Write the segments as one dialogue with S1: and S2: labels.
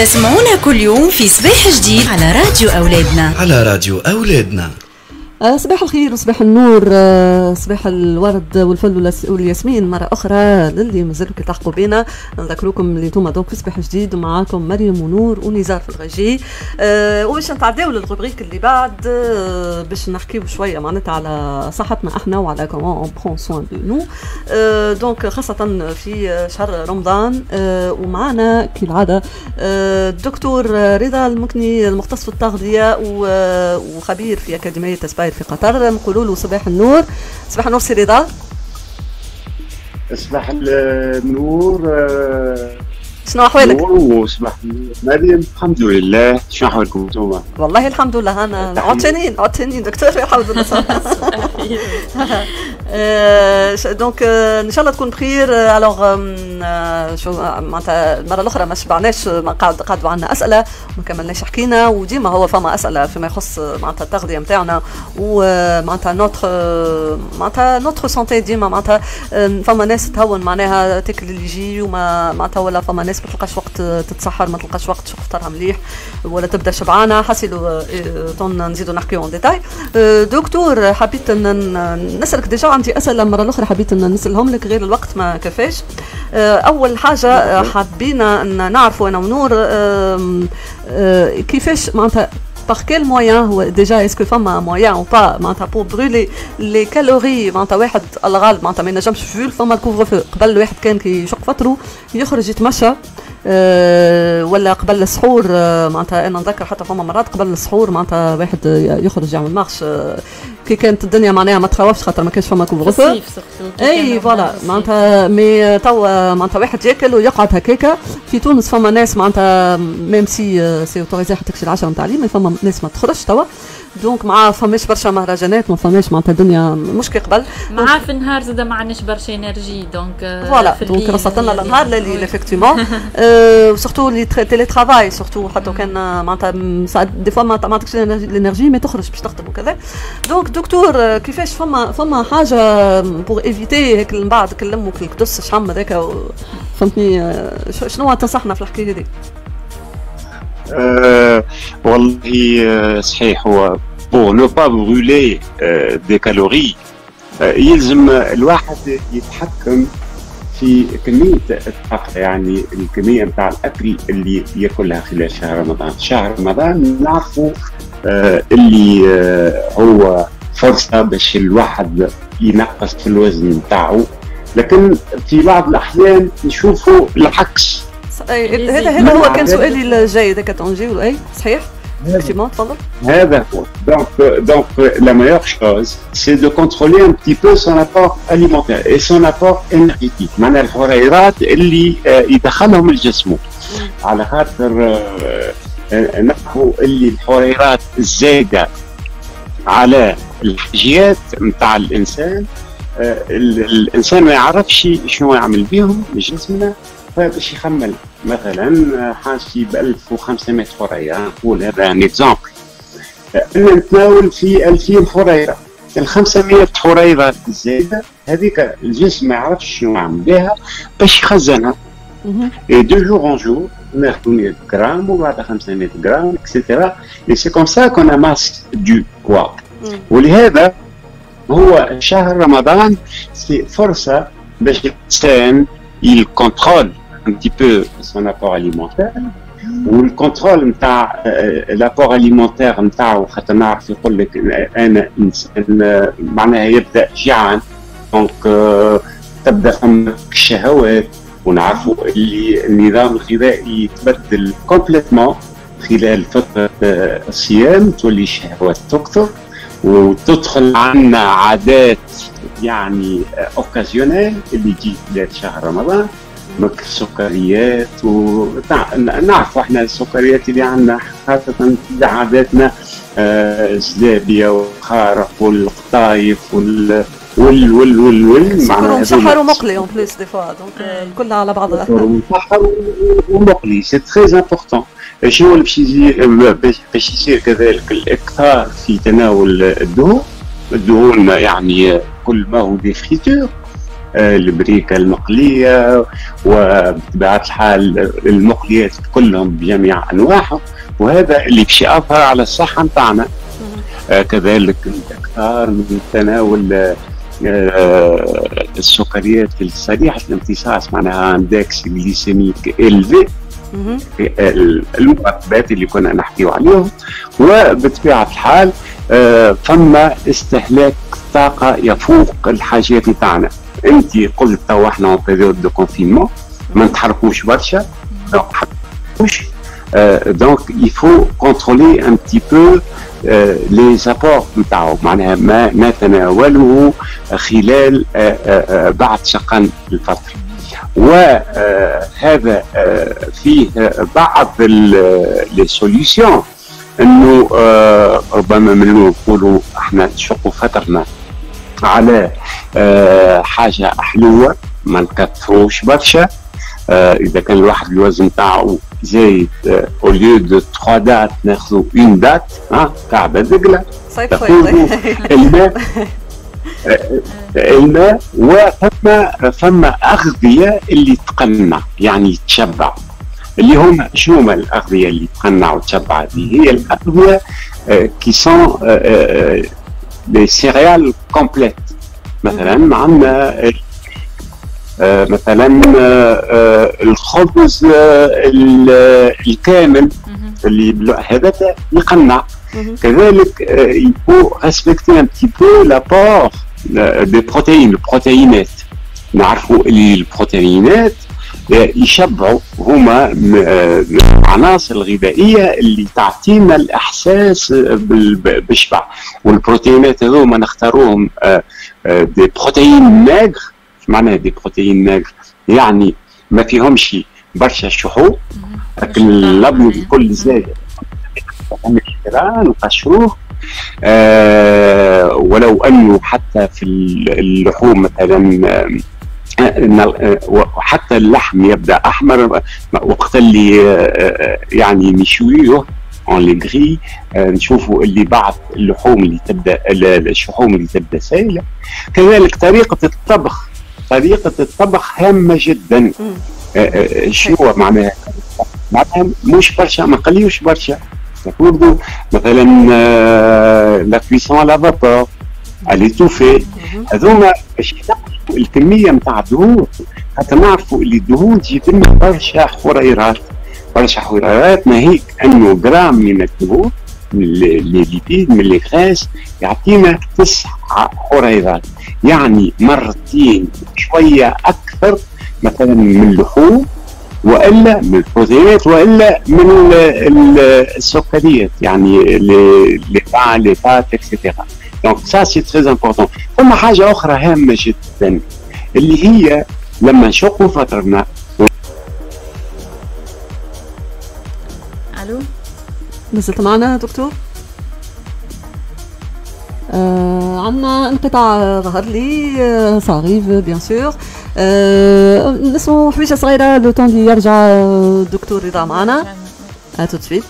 S1: تسمعونا كل يوم في صباح جديد على راديو أولادنا.
S2: على راديو أولادنا.
S3: صباح الخير وصباح النور آه، صباح الورد والفل والياسمين. مرة أخرى للي مازالوا كيتلحقوا بينا نذكركم اللي أنتم donc في صباح جديد ومعاكم مريم ونور ونزار في الغجي أه وباش نتعداو لل rubrique اللي بعد باش نحكيو شوية معناتها على صحتنا إحنا وعلى comment on prend soin de nous donc خاصة في شهر رمضان ومعنا كالعادة الدكتور رضا المكني المختص في التغذية وخبير في أكاديمية أسباير في قطر. نقولوا له صباح النور. صباح النور سي رضا.
S4: صباح النور
S3: آه، شنو أحوالك؟
S4: نور وصباح مريم الحمد لله شنو أحوالكم أنتم؟
S3: والله الحمد لله أنا عطينين عطينين دكتور الحمد لله دونك إن شاء الله تكون بخير الوغ شو معناتها المرة الأخرى ما شبعناش قعد قعدوا عندنا أسئلة ما كملناش حكينا وديما هو فما أسئلة فيما يخص معناتها التغذية نتاعنا ومعناتها نوتر معناتها نوتر سونتي ديما معناتها فما ناس تهون معناها تاكل اللي يجي وما معناتها ولا فما ناس ما تلقاش وقت تتسحر ما تلقاش وقت تشوف فطرها مليح ولا تبدا شبعانة. حسيلو طون نزيدو نحكيو اون ديتاي دكتور حبيت نسألك ديجا عندي أسئلة المره الاخرى حبيت أن نسألهم لك غير الوقت ما كفاش. أول حاجة حبينا أن نعرفوا أنا ونور كيفاش معناتها par quel moyen هو ديجا اسكو فما مويان أو با معناتها بور برولي لي كالوري معناتها واحد الغالب معناتها ما ينجمش فول فما الكوفر فو قبل الواحد كان كي يشق فطرو يخرج يتمشى أه ولا قبل السحور معناتها أنا نذكر حتى فما مرات قبل السحور معناتها واحد يخرج يعمل marche كي كانت الدنيا معناها ما تخوفش خاطر ما كانش فما couvre-feu voilà. معناتها mais توا معناتها واحد ياكل ويقعد هكاكا. في تونس فما ناس معناتها même si c'est autorisé حتى تكسي العشاء نتاع mais فما ناس ما تخرجش توا. donc مع فماش برشا مهرجانات ما فماش معناتها الدنيا مش كي قبل.
S5: مع في النهار زاد ما عندناش برشا énergie donc
S3: voilà. donc رصت لنا النهار ليلي effectivement surtout le télétravail surtout حتى كان معناتها des fois ما عندكش ال énergie ما تخرج باش تخدم وكذا. donc docteur كيفاش فما فما حاجة pour éviter هيك من بعد كلم وتكدس شحم هذاك فهمتني شنو تنصحنا في الحكاية هذه؟
S4: أه والله صحيح هو pour ne pas brûler des calories يلزم الواحد يتحكم في كمية الطاقة يعني الكمية نتاع الأكل اللي يأكلها خلال شهر رمضان، شهر رمضان نعرفوا آه اللي آه هو فرصة باش الواحد ينقص في الوزن نتاعو. لكن في بعض الأحيان نشوفوا العكس.
S3: هذا هذا هو كان سؤالي الجاي ذاك تونجي اي صحيح؟
S4: هذا. هو. Donc donc la meilleure chose c'est de contrôler un petit peu son apport alimentaire et son apport énergétique. معناها الحريرات اللي يدخلهم الجسم على خاطر نعرفوا اللي الحريرات الزايده على الحاجيات نتاع الإنسان الإنسان ما يعرفش شنو يعمل بهم بجسمنا فباش يخمل. مثلا حاجتي ب 1500 حريره نقول هذا ان إكزامبل. أنا نتناول في 2000 حريره ال 500 حريره الزايدة هذيك الجسم ما يعرفش شنو يعمل بها باش يخزنها. et de jour en jour ناخذ 100 جرام وبعد 500 جرام et cetera et c'est comme ça qu'on masse de poids ولهذا هو شهر رمضان c'est فرصه باش الانسان contrôle un petit peu son apport alimentaire. وال contrôle نتاع ال apport alimentaire نتاعو خاطر نعرف يقول لك أنا إنسان معناها يبدأ جيعان. donc تبدأ فما الشهوات ونعرفوا اللي النظام الغذائي يتبدل complètement خلال فترة الصيام تولي الشهوات تكثر. وتدخل عنا عادات يعني occasionnelles اللي تجي خلال شهر رمضان مثل السكريات ونعرف إحنا السكريات اللي عندنا خاصة عاداتنا الزلابية والمخارق والقطايف وال وال وال وال وال
S3: معناها مسحر ومقلي اون بليس دي فوا دونك كلها على بعضها.
S4: مسحر ومقلي. c'est très important شنو اللي باش يصير باش يصير كذلك الإكثار في تناول الدهون؟ الدهون يعني كل ما هو des fritures البريكة المقلية وبطبيعه الحال المقليات كلهم بجميع انواعهم وهذا اللي باش يأثر على الصحة نتاعنا. آه كذلك الإكثار من تناول آه السكريات السريعة الامتصاص معناها index glycémique élevé المركبات اللي كنا نحكيو عليهم. وبطبيعة الحال آه فما استهلاك طاقة يفوق الحاجات نتاعنا أنت قلت تو إحنا en période de confinement ما نتحركوش برشا. ما نتحركوش donc il faut contrôler un petit peu les apports نتاعو معناها ما نتناوله خلال آه آه بعد شقان الفترة وهذا فيه بعض les solutions انه ربما من نقولوا إحنا نشقوا فترنا على حاجة حلوة ما نكثروش برشا اذا كان الواحد الوزن تاعو زايد au lieu de 3 dattes ناخذوا une datte ها كعبة دقله
S3: صيف
S4: الماء الماء وفما فما أغذية اللي تقنع يعني تشبع. اللي هم شنو هما الأغذية اللي تقنع وتشبع؟ هذه هي الأغذية qui sont les céréales complètes مثلا عندنا مثلا الخبز الكامل اللي هذا يقنع كذلك il faut respecter un petit peu l'apport des protéines البروتينات نعرفوا اللي البروتينات يشبعوا هما العناصر الغذائية اللي تعطينا الإحساس بالشبع. والبروتينات هذوما نختاروهم دي بروتيين ناغر معناها دي بروتيين ناغر يعني ما فيهمش برشا شحوم لكن الأبيض الكل زايد. نقشروه. آه ولو أنه حتى في اللحوم مثلا وحتى اللحم يبدأ أحمر وقت اللي يعني نشويه اون لي نشوفوا اللي بعض اللحوم اللي تبدأ الشحوم اللي تبدأ سائله كذلك طريقة الطبخ. طريقة الطبخ هامة جدا. شنو معناها. معناها مش برشا ما نقليوش برشا. نقولوا مثلا لا كويسون على فابور اليتوفي هذوما باش الكمية نتاع الدهون حتى نعرفوا اللي الدهون تجيب لنا برشا حريرات برشا حريرات ناهيك أنه جرام من الدهون من الليبيد من الغاز يعطينا تسع حريرات يعني مرتين شوية أكثر مثلا من اللحوم وإلا من البروتينات وإلا من السكريات يعني les pains les pâtes et cetera donc ça c'est très important ثم حاجة أخرى هامة جدا اللي هي لما نشقوا فترنا.
S5: ألو؟
S3: مازلت معنا دكتور؟ آه عندنا انقطاع ظاهر لي آه صغير bien sûr آه نسمعوا حويجه صغيرة لو طون دي يرجع الدكتور رضا معنا. اتو سويت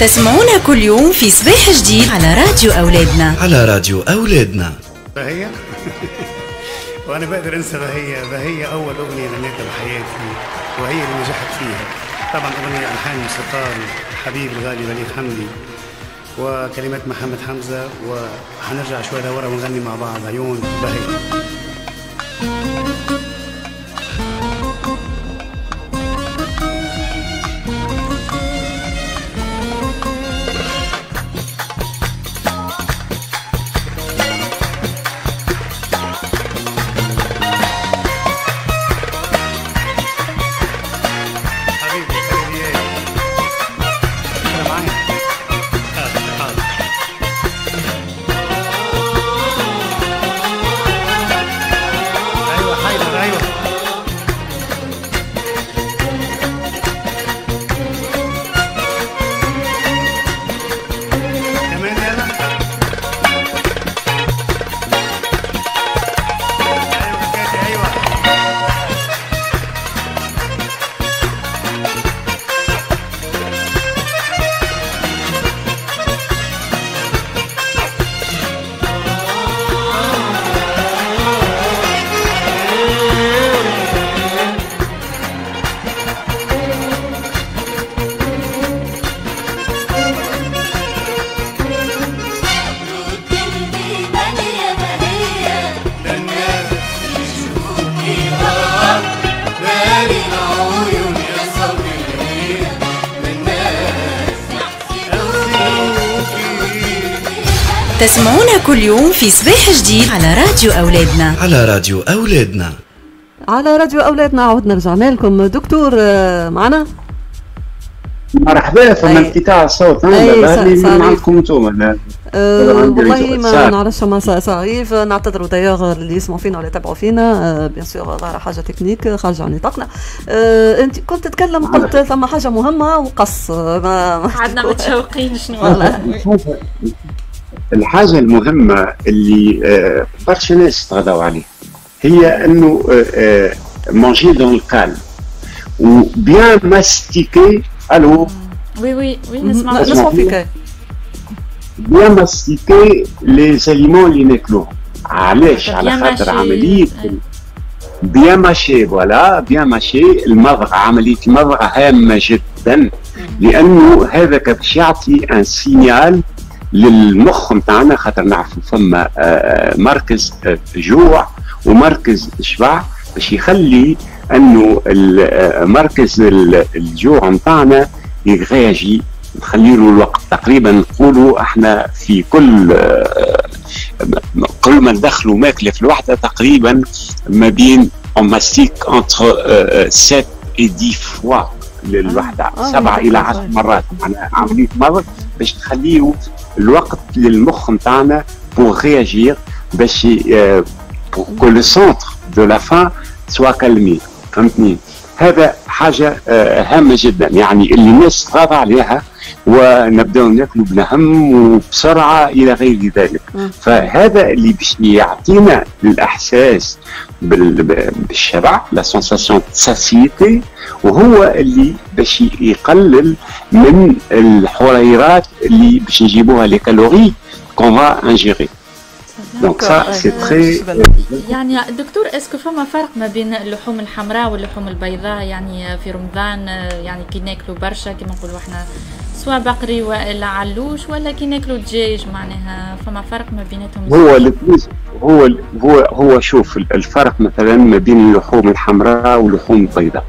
S1: تسمعونا كل يوم في صباح جديد على راديو أولادنا.
S2: على راديو أولادنا.
S6: بهية؟ وأنا بقدر أنسى بهية. بهية أول أغنية غنيتها بحياتي وهي اللي نجحت فيها. طبعا أغنية ألحان موسيقار حبيب الغالي بليغ حمدي. وكلمات محمد حمزة وحنرجع شوي لورا ونغني مع بعض. عيون بهية
S1: كل يوم في صباح جديد على راديو أولادنا.
S2: على راديو أولادنا.
S3: على راديو أولادنا عودنا رجعنا لكم دكتور آه، معنا؟
S4: مرحبا فما. انقطاع الصوت من
S3: صحيح.
S4: عندكم
S3: أنتم
S4: عندي
S3: والله. ما. نعرفش ما صعيب. نعتذروا دايوغ اللي يسمعوا فينا ولا يتابعوا فينا. بيان سور ظاهره حاجة تكنيك خارجة عن نطاقنا. أه انت كنت تتكلم قلت ثم حاجة مهمة وقص. آه، ما ما
S5: عدنا متشوقين شنو
S3: والله.
S4: الحاجة المهمة اللي آه، برشا ناس تغدوا عليه هي إنه manger dans le calme و bien
S5: mastiquer ألو oui oui oui نسمع
S3: نسمع فيك
S4: bien mastiquer les aliments اللي ناكلوهم علاش على خاطر
S5: أي.
S4: bien mâcher voilà bien mâcher المضغ عملية المضغ هامة جدا لأنه هذاك باش يعطي un signal للمخ نتاعنا خاطر نعرفوا فما آه، مركز آه، جوع ومركز شبع باش يخلي أنه آه، مركز ال- الجوع نتاعنا يغاجي. نخلي له الوقت تقريبا نقولوا إحنا في كل كل ما ندخلوا ماكلة في الوحدة تقريبا ما بين on mastique entre 7 اي 10 فوا للوحدة. سبعة
S3: إلى.
S4: 10 مرات. معناها عمليه مضغ باش تخليه الوقت للمخ نتاعنا pour réagir باش pour que le centre de la faim soit calmé فهمتني؟ هذا حاجة آه، هامة جدا. يعني اللي الناس تغاضى عليها ونبداو ناكلوا بنهم وبسرعة إلى غير ذلك. فهذا اللي باش يعطينا الإحساس بال- بالشبع la sensation satiété وهو اللي باش يقلل من الحريرات اللي باش نجيبوها les calories qu'on va ingérer donc ça c'est très
S5: يعني دكتور est-ce que فما فرق ما بين اللحوم الحمراء واللحوم البيضاء؟ يعني في رمضان يعني كي ناكلوا برشا كما نقولوا إحنا سواء بقري وإلا علوش ولا كي ناكلوا دجاج معناها فما فرق ما بيناتهم.
S4: هو الفلوس هو هو هو شوف الفرق مثلا ما بين اللحوم الحمراء واللحوم البيضاء.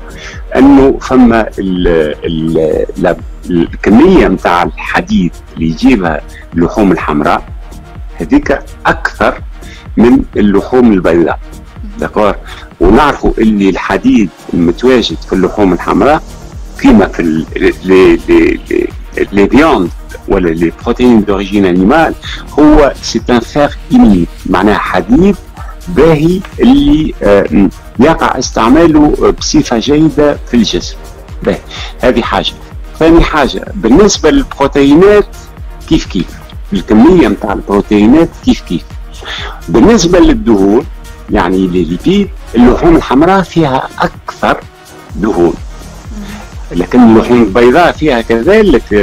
S4: أنه فما ال ال لا- الكمية نتاع الحديد اللي يجيبها اللحوم الحمراء هذيك أكثر من اللحوم البيضاء. داكور؟ ونعرفوا اللي الحديد المتواجد في اللحوم الحمراء كما في les viandes ولا les protéines d'origine animale هو c'est un fer héminique معناها حديد باهي اللي آه، يقع استعماله بصفة جيدة في الجسم. باهي هذه حاجة. ثاني حاجة بالنسبة للبروتينات كيف كيف؟ الكمية نتاع البروتينات كيف كيف؟ بالنسبة للدهون يعني les lipides اللحوم الحمراء فيها أكثر دهون. لكن اللحوم البيضاء فيها كذلك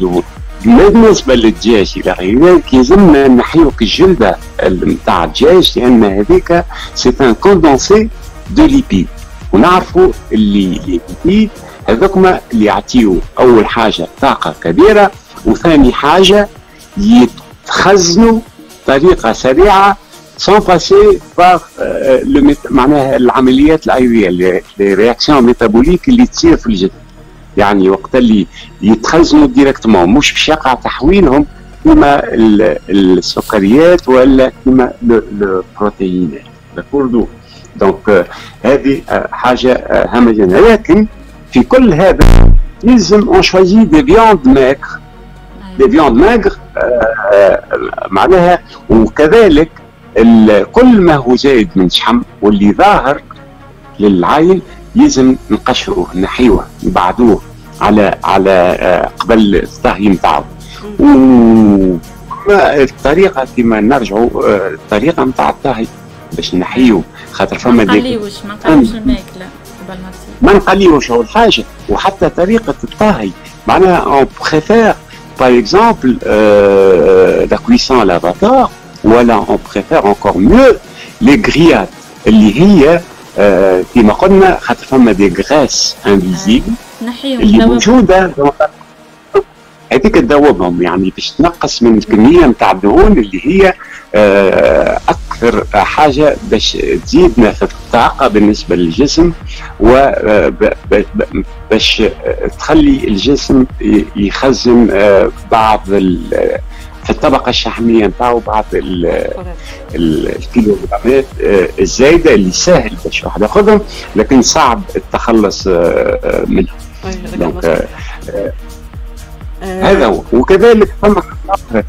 S4: دهون بالنسبة للدجاج إلى غير ذلك يلزمنا نحيو كالجلدة نتاع الدجاج لأن هذيك c'est un condensé de lipides ونعرفوا اللي lipides هذوكما اللي يعطيو أول حاجة طاقة كبيرة وثاني حاجة يتخزنوا بطريقة سريعة euh, le méta- معناها العمليات الأيضية les réactions métaboliques اللي تصير في الجسم. يعني وقت اللي يتخزنوا directement مش باش يقع تحويلهم كما ال- السكريات ولا كما ال- البروتينات d'accord donc هذه حاجة هامه جدا لكن في كل هذا يلزم on choisit des viandes maigres des viandes maigres معناها وكذلك كل ما هو زايد من شحم واللي ظاهر للعين لازم نقشروه نحيوه نبعدوه على على آه، قبل الطهي نتاعو. الطريقة كما نرجعوا آه، الطريقة نتاع الطهي باش نحيو خاطر
S5: ما
S4: فما ديك
S5: نقليوش ما نقليوش الماكلة قبل ما
S4: ما نقليوش أول حاجة وحتى طريقة الطهي معناها on préfère par exemple la cuisson à la vapeur ولا on préfère encore mieux les grillades اللي هي كما قلنا خاطر فما des graisses invisibles
S5: نحيهم
S4: اللي موجودة. هذيك تذوبهم يعني باش تنقص من الكميه نتاع الدهون اللي هي آه، أكثر حاجة باش تزيدنا في الطاقة بالنسبة للجسم وباش تخلي الجسم يخزن آه، بعض في الطبقة الشحمية نتاعو بعض الكيلوغرامات الزايدة اللي سهل باش واحد ياخذهم لكن صعب التخلص منهم دونك هذا هو. وكذلك ثم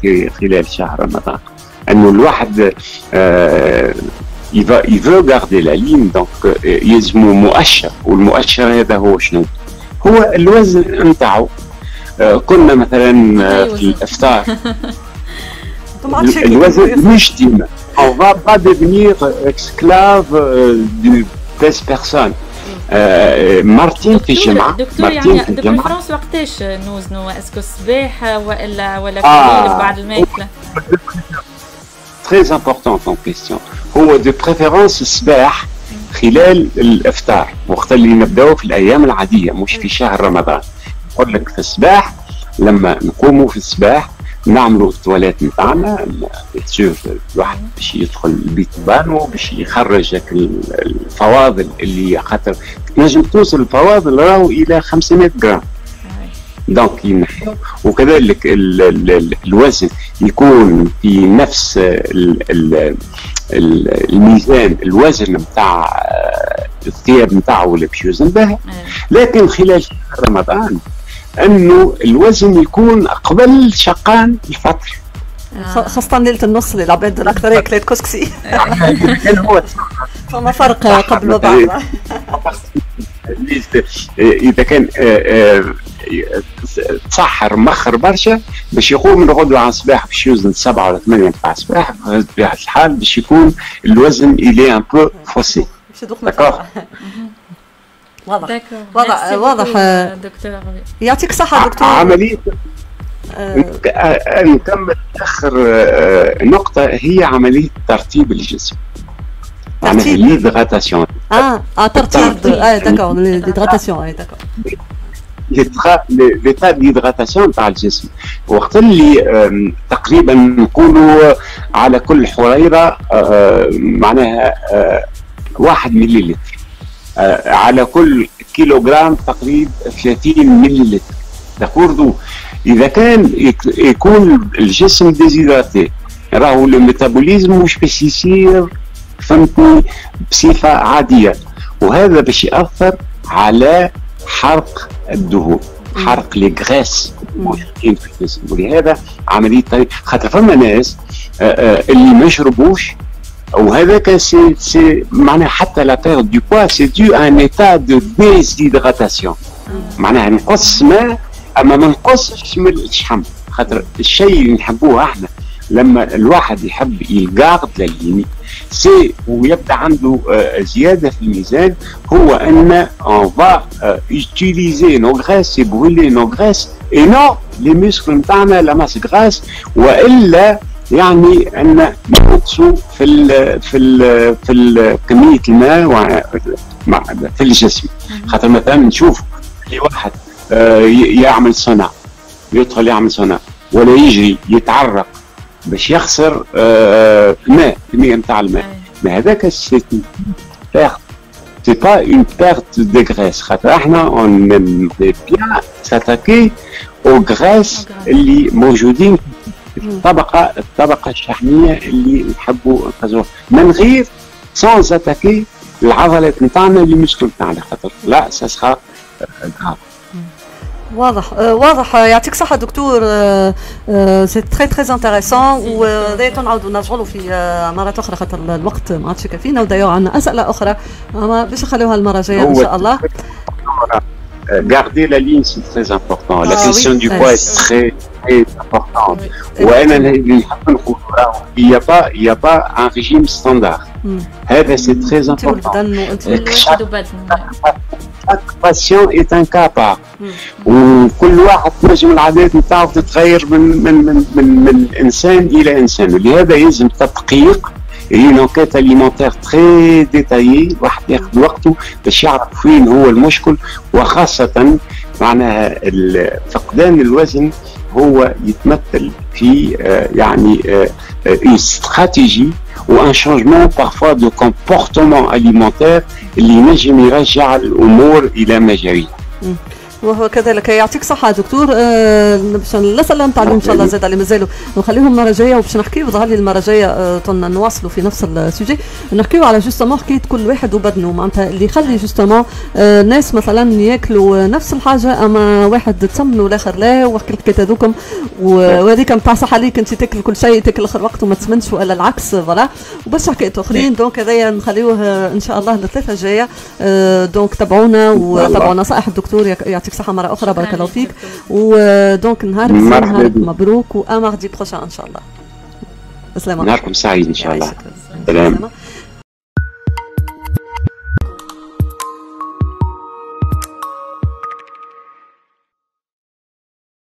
S4: في خلال شهر رمضان انه الواحد il faut garder la ligne donc يلزمو مؤشر. والمؤشر هذا هو شنو؟ هو الوزن نتاعو. كنا مثلا في الإفطار. الوزن مش ديما on va pas devenir esclave du des personnes مرتين في الجمعة
S5: دكتور يعني de préférence وقتاش نوزنوا est-ce que الصباح والا ولا آه بعد الماكلة
S4: important ton question. هو de préférence الصباح خلال الإفطار. وقت اللي نبداو في الأيام العادية مش في شهر رمضان. نقول لك في الصباح لما نقوموا في الصباح نعملوا التواليت نتاعنا تشوف الواحد باش يدخل البيت بانو باش يخرج الفواضل اللي خاطر تنجم توصل الفواضل راهو إلى 500 جرام donc ينحيو وكذلك ال ال الوزن يكون في نفس ال ال الميزان الوزن نتاع الثياب نتاعو اللي باش يوزن به لكن خلال رمضان أنه الوزن يكون قبل شقان الفطر.
S3: خاصة ليلة النص اللي العباد الأكثر ياكلات كسكسي. فما فرق قبل وبعد.
S4: إذا كان تسحر مخر برشا باش يقوم من الغدوة على الصباح باش يوزن سبعة ولا ثمانية تاع الصباح بطبيعه الحال باش يكون الوزن الي ان بو فوسي
S3: واضح. واضح واضح دكتور يعطيك الصحة دكتور.
S4: عملية. نكمل اخر نقطة هي عملية ترتيب الجسم.
S3: ترتيب؟
S4: l'hydratation
S3: آه آه ترتيب آه d'accord l'hydratation آه d'accord
S4: l'état d'hydratation تاع الجسم وقت اللي تقريبا نقولوا على كل حريرة معناها واحد ملي لتر على كل كيلوغرام تقريبا 30 ملي لتر d'accord إذا كان يكون الجسم déshydraté راهو ال métabolisme مش باش يصير فهمتني بصفة عادية. وهذا باش يأثر على حرق الدهون حرق les graisses موجودين في الجسم. ولهذا عملية خاطر فما ناس اللي ما يشربوش وهذاك سي سي معناها حتى la perte de poids c'est de un état de déshydratation معناها نقص ماء اما ما نقصش من الشحم خاطر الشيء اللي نحبوه إحنا لما الواحد يحب يقاعد لليمين سي ويبدا عنده زياده في الميزان هو ان va utiliser nos graisses et brûler nos graisses. Et non les muscles نتاعنا لا ماس غراس والا يعني أن نقصوا في ال في ال في ال كمية الماء في الجسم. خاطر مثلا نشوف في واحد يعمل sauna يدخل يعمل sauna ولا يجري يتعرق باش يخسر الماء كميه نتاع الماء. ما هذاك c'est pas une perte des graisses خاطر إحنا on vient s'attaquer الطبقة الطبقة الشحمية اللي نحبوا نقصوها من غير سون اتاكي العضلات نتاعنا اللي مشكل نتاعنا خاطر. لا سا سخا غراف
S3: واضح. واضح. يعطيك الصحة دكتور. سي تري تري انتريسون ودايما نعاودوا نرجعوا له في مرات أخرى خاطر الوقت ما عادش كافينا ودايما عندنا أسئلة أخرى. أما باش نخليوها المرة الجاية إن شاء الله.
S4: Garder la ligne, c'est très important. La ah, question oui, du poids est très, très importante. Oui, il n'y a pas, il n'y a pas un régime standard. هذا c'est très important. chaque patient est un cas part وكل واحد تنجم العادات نتاعو تتغير من من من من, من انسان الى انسان ولهذا يلزم تدقيق Une enquête alimentaire très détaillée الواحد ياخذ وقته باش يعرف فين هو المشكل وخاصة معناها فقدان الوزن هو يتمثل في يعني une stratégie ou un changement parfois de comportement alimentaire اللي ينجم يرجع الأمور إلى مجاريها.
S3: وهو كذلك يعطيك صحة. دكتور آه باش الأسئلة نتاع اليوم إن شاء الله زاد اللي مازالوا نخليهم المرة الجاية وباش نحكيو ظهر لي المرة الجاية آه نواصلوا في نفس ال sujet. نحكيو على justement حكاية كل واحد وبدنه. معناتها اللي يخلي justement آه ناس مثلا ياكلوا نفس الحاجة أما واحد تسمن والآخر لا. وحكي الحكاية هذوكم وهذيك نتاع صحة ليك. أنت تاكل كل شيء تاكل آخر وقت وما تسمنش ولا العكس. voilà. وبس حكايات أخرين. donc هذايا نخليوه إن شاء الله للثلاثة الجاية. آه donc تابعونا وتابعوا نصائح الدكتور. يعطيك صحة مرة أخرى بارك الله فيك. و donc نهار مبروك و à mardi prochain إن شاء الله.
S4: نهاركم سعيد إن شاء الله. سلام.